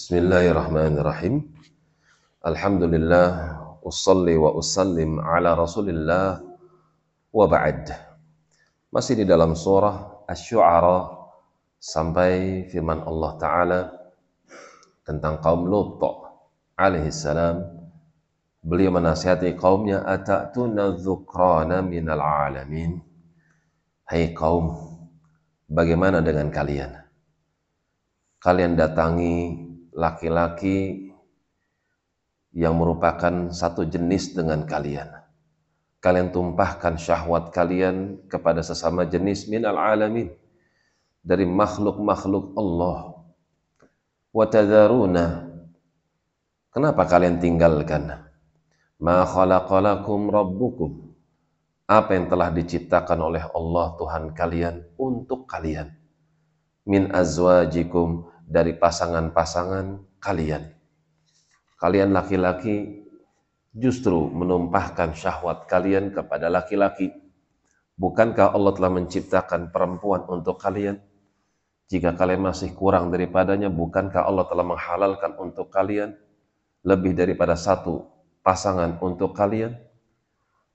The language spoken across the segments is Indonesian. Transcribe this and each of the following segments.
Bismillahirrahmanirrahim. Alhamdulillah usalli wa usallim ala Rasulillah wa ba'd. Masih di dalam surah Asy-Syu'ara sampai firman Allah taala tentang kaum Lut alaihi salam. Beliau menasihati kaumnya atatuna dzukrana minal alamin. Hai kaum, bagaimana dengan kalian? Kalian datangi laki-laki yang merupakan satu jenis dengan kalian. Kalian tumpahkan syahwat kalian kepada sesama jenis minal alamin dari makhluk-makhluk Allah. Watadharuna Kenapa kalian tinggalkan ma khalaqalakum rabbukum apa yang telah diciptakan oleh Allah Tuhan kalian untuk kalian min azwajikum dari pasangan-pasangan kalian. Kalian laki-laki justru menumpahkan syahwat kalian kepada laki-laki. Bukankah Allah telah menciptakan perempuan untuk kalian? Jika kalian masih kurang daripadanya, bukankah Allah telah menghalalkan untuk kalian lebih daripada satu pasangan untuk kalian?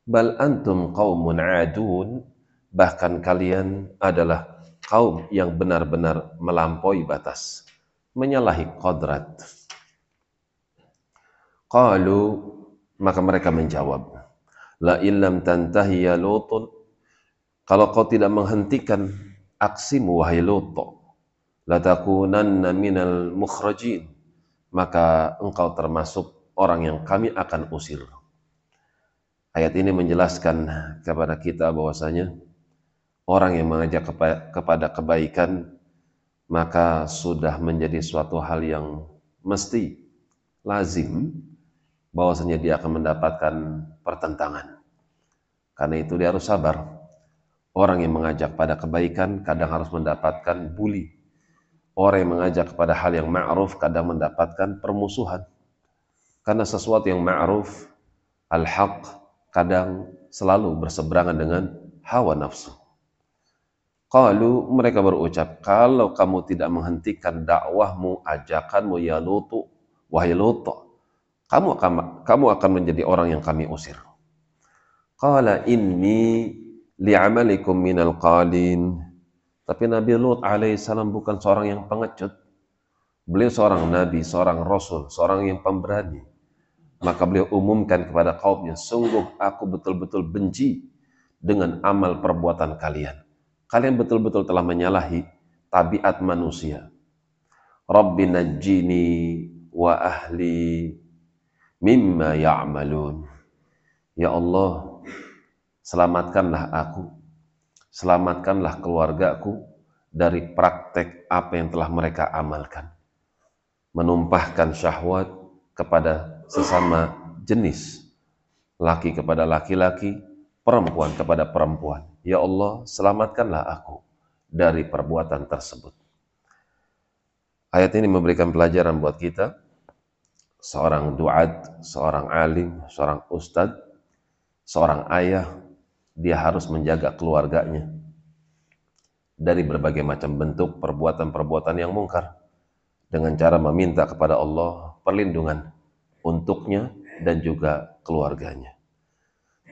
Bal antum qaumun adun, bahkan kalian adalah kaum yang benar-benar melampaui batas menyalahi kodrat. Qalu maka mereka menjawab, La illam tantahi ya Lutun, kalau kau tidak menghentikan aksimu wahai Lut, latakunanna minal mukhrajin, maka engkau termasuk orang yang kami akan usir. Ayat ini menjelaskan kepada kita bahwasanya orang yang mengajak kepada kebaikan maka sudah menjadi suatu hal yang mesti lazim bahwasanya dia akan mendapatkan pertentangan. Karena itu dia harus sabar. Orang yang mengajak pada kebaikan kadang harus mendapatkan bully. Orang yang mengajak kepada hal yang ma'ruf kadang mendapatkan permusuhan. Karena sesuatu yang ma'ruf, al-haq, kadang selalu berseberangan dengan hawa nafsu. Qalu mereka berucap, kalau kamu tidak menghentikan dakwahmu, ajakanmu ya Lutu, wahai Lutu, kamu akan kamu akan menjadi orang yang kami usir. Qala inni li'amalikum minal qalin. Tapi Nabi Lut alaihissalam bukan seorang yang pengecut. Beliau seorang nabi, seorang rasul, seorang yang pemberani. Maka beliau umumkan kepada kaumnya, sungguh aku betul-betul benci dengan amal perbuatan kalian kalian betul-betul telah menyalahi tabiat manusia. Rabbi najjini wa ahli mimma ya'malun. Ya Allah, selamatkanlah aku, selamatkanlah keluargaku dari praktek apa yang telah mereka amalkan. Menumpahkan syahwat kepada sesama jenis, laki kepada laki-laki, perempuan kepada perempuan. Ya Allah, selamatkanlah aku dari perbuatan tersebut. Ayat ini memberikan pelajaran buat kita. Seorang duat, seorang alim, seorang ustadz, seorang ayah, dia harus menjaga keluarganya dari berbagai macam bentuk perbuatan-perbuatan yang mungkar dengan cara meminta kepada Allah perlindungan untuknya dan juga keluarganya.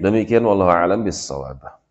Demikian wallahu a'lam bissawab.